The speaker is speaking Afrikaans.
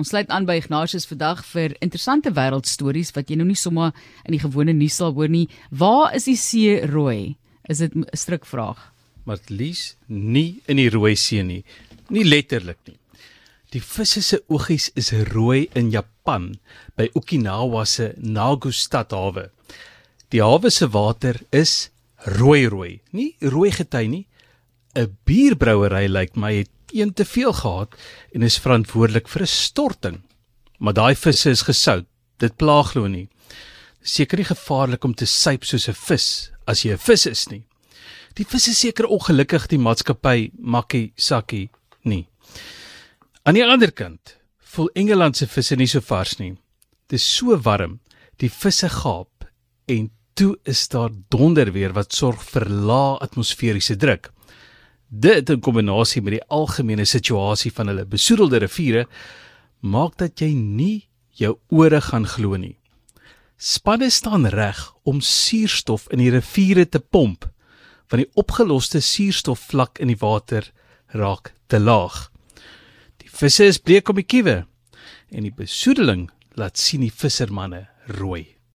Ons sluit aan by Ignatius vandag vir interessante wêreldstories wat jy nou nie sommer in die gewone nuus sal hoor nie. Waar is die see rooi? Is dit 'n strikvraag? Maar lees nie in die Rooi See nie. Nie letterlik nie. Die visse se oogies is rooi in Japan by Okinawa se Nagustad hawe. Die hawe se water is rooi rooi, nie rooi gety nie. 'n Bierbrouery lyk my het een te veel gehad en is verantwoordelik vir 'n storting. Maar daai visse is gesout. Dit pla glo nie. Seker nie gevaarlik om te suip soos 'n vis as jy 'n vis is nie. Die vis is seker ongelukkig die maatskappy makkie sakkie nie. Aan die ander kant voel Engeland se visse nie so vars nie. Dit is so warm, die visse gaap en toe is daar donder weer wat sorg vir lae atmosferiese druk. Dit in kombinasie met die algemene situasie van hulle besoedelde riviere maak dat jy nie jou ore gaan glo nie. Spanne staan reg om suurstof in die riviere te pomp want die opgeloste suurstofvlak in die water raak te laag. Die visse is bleek om die kiewe en die besoedeling laat sien die vissermanne rooi.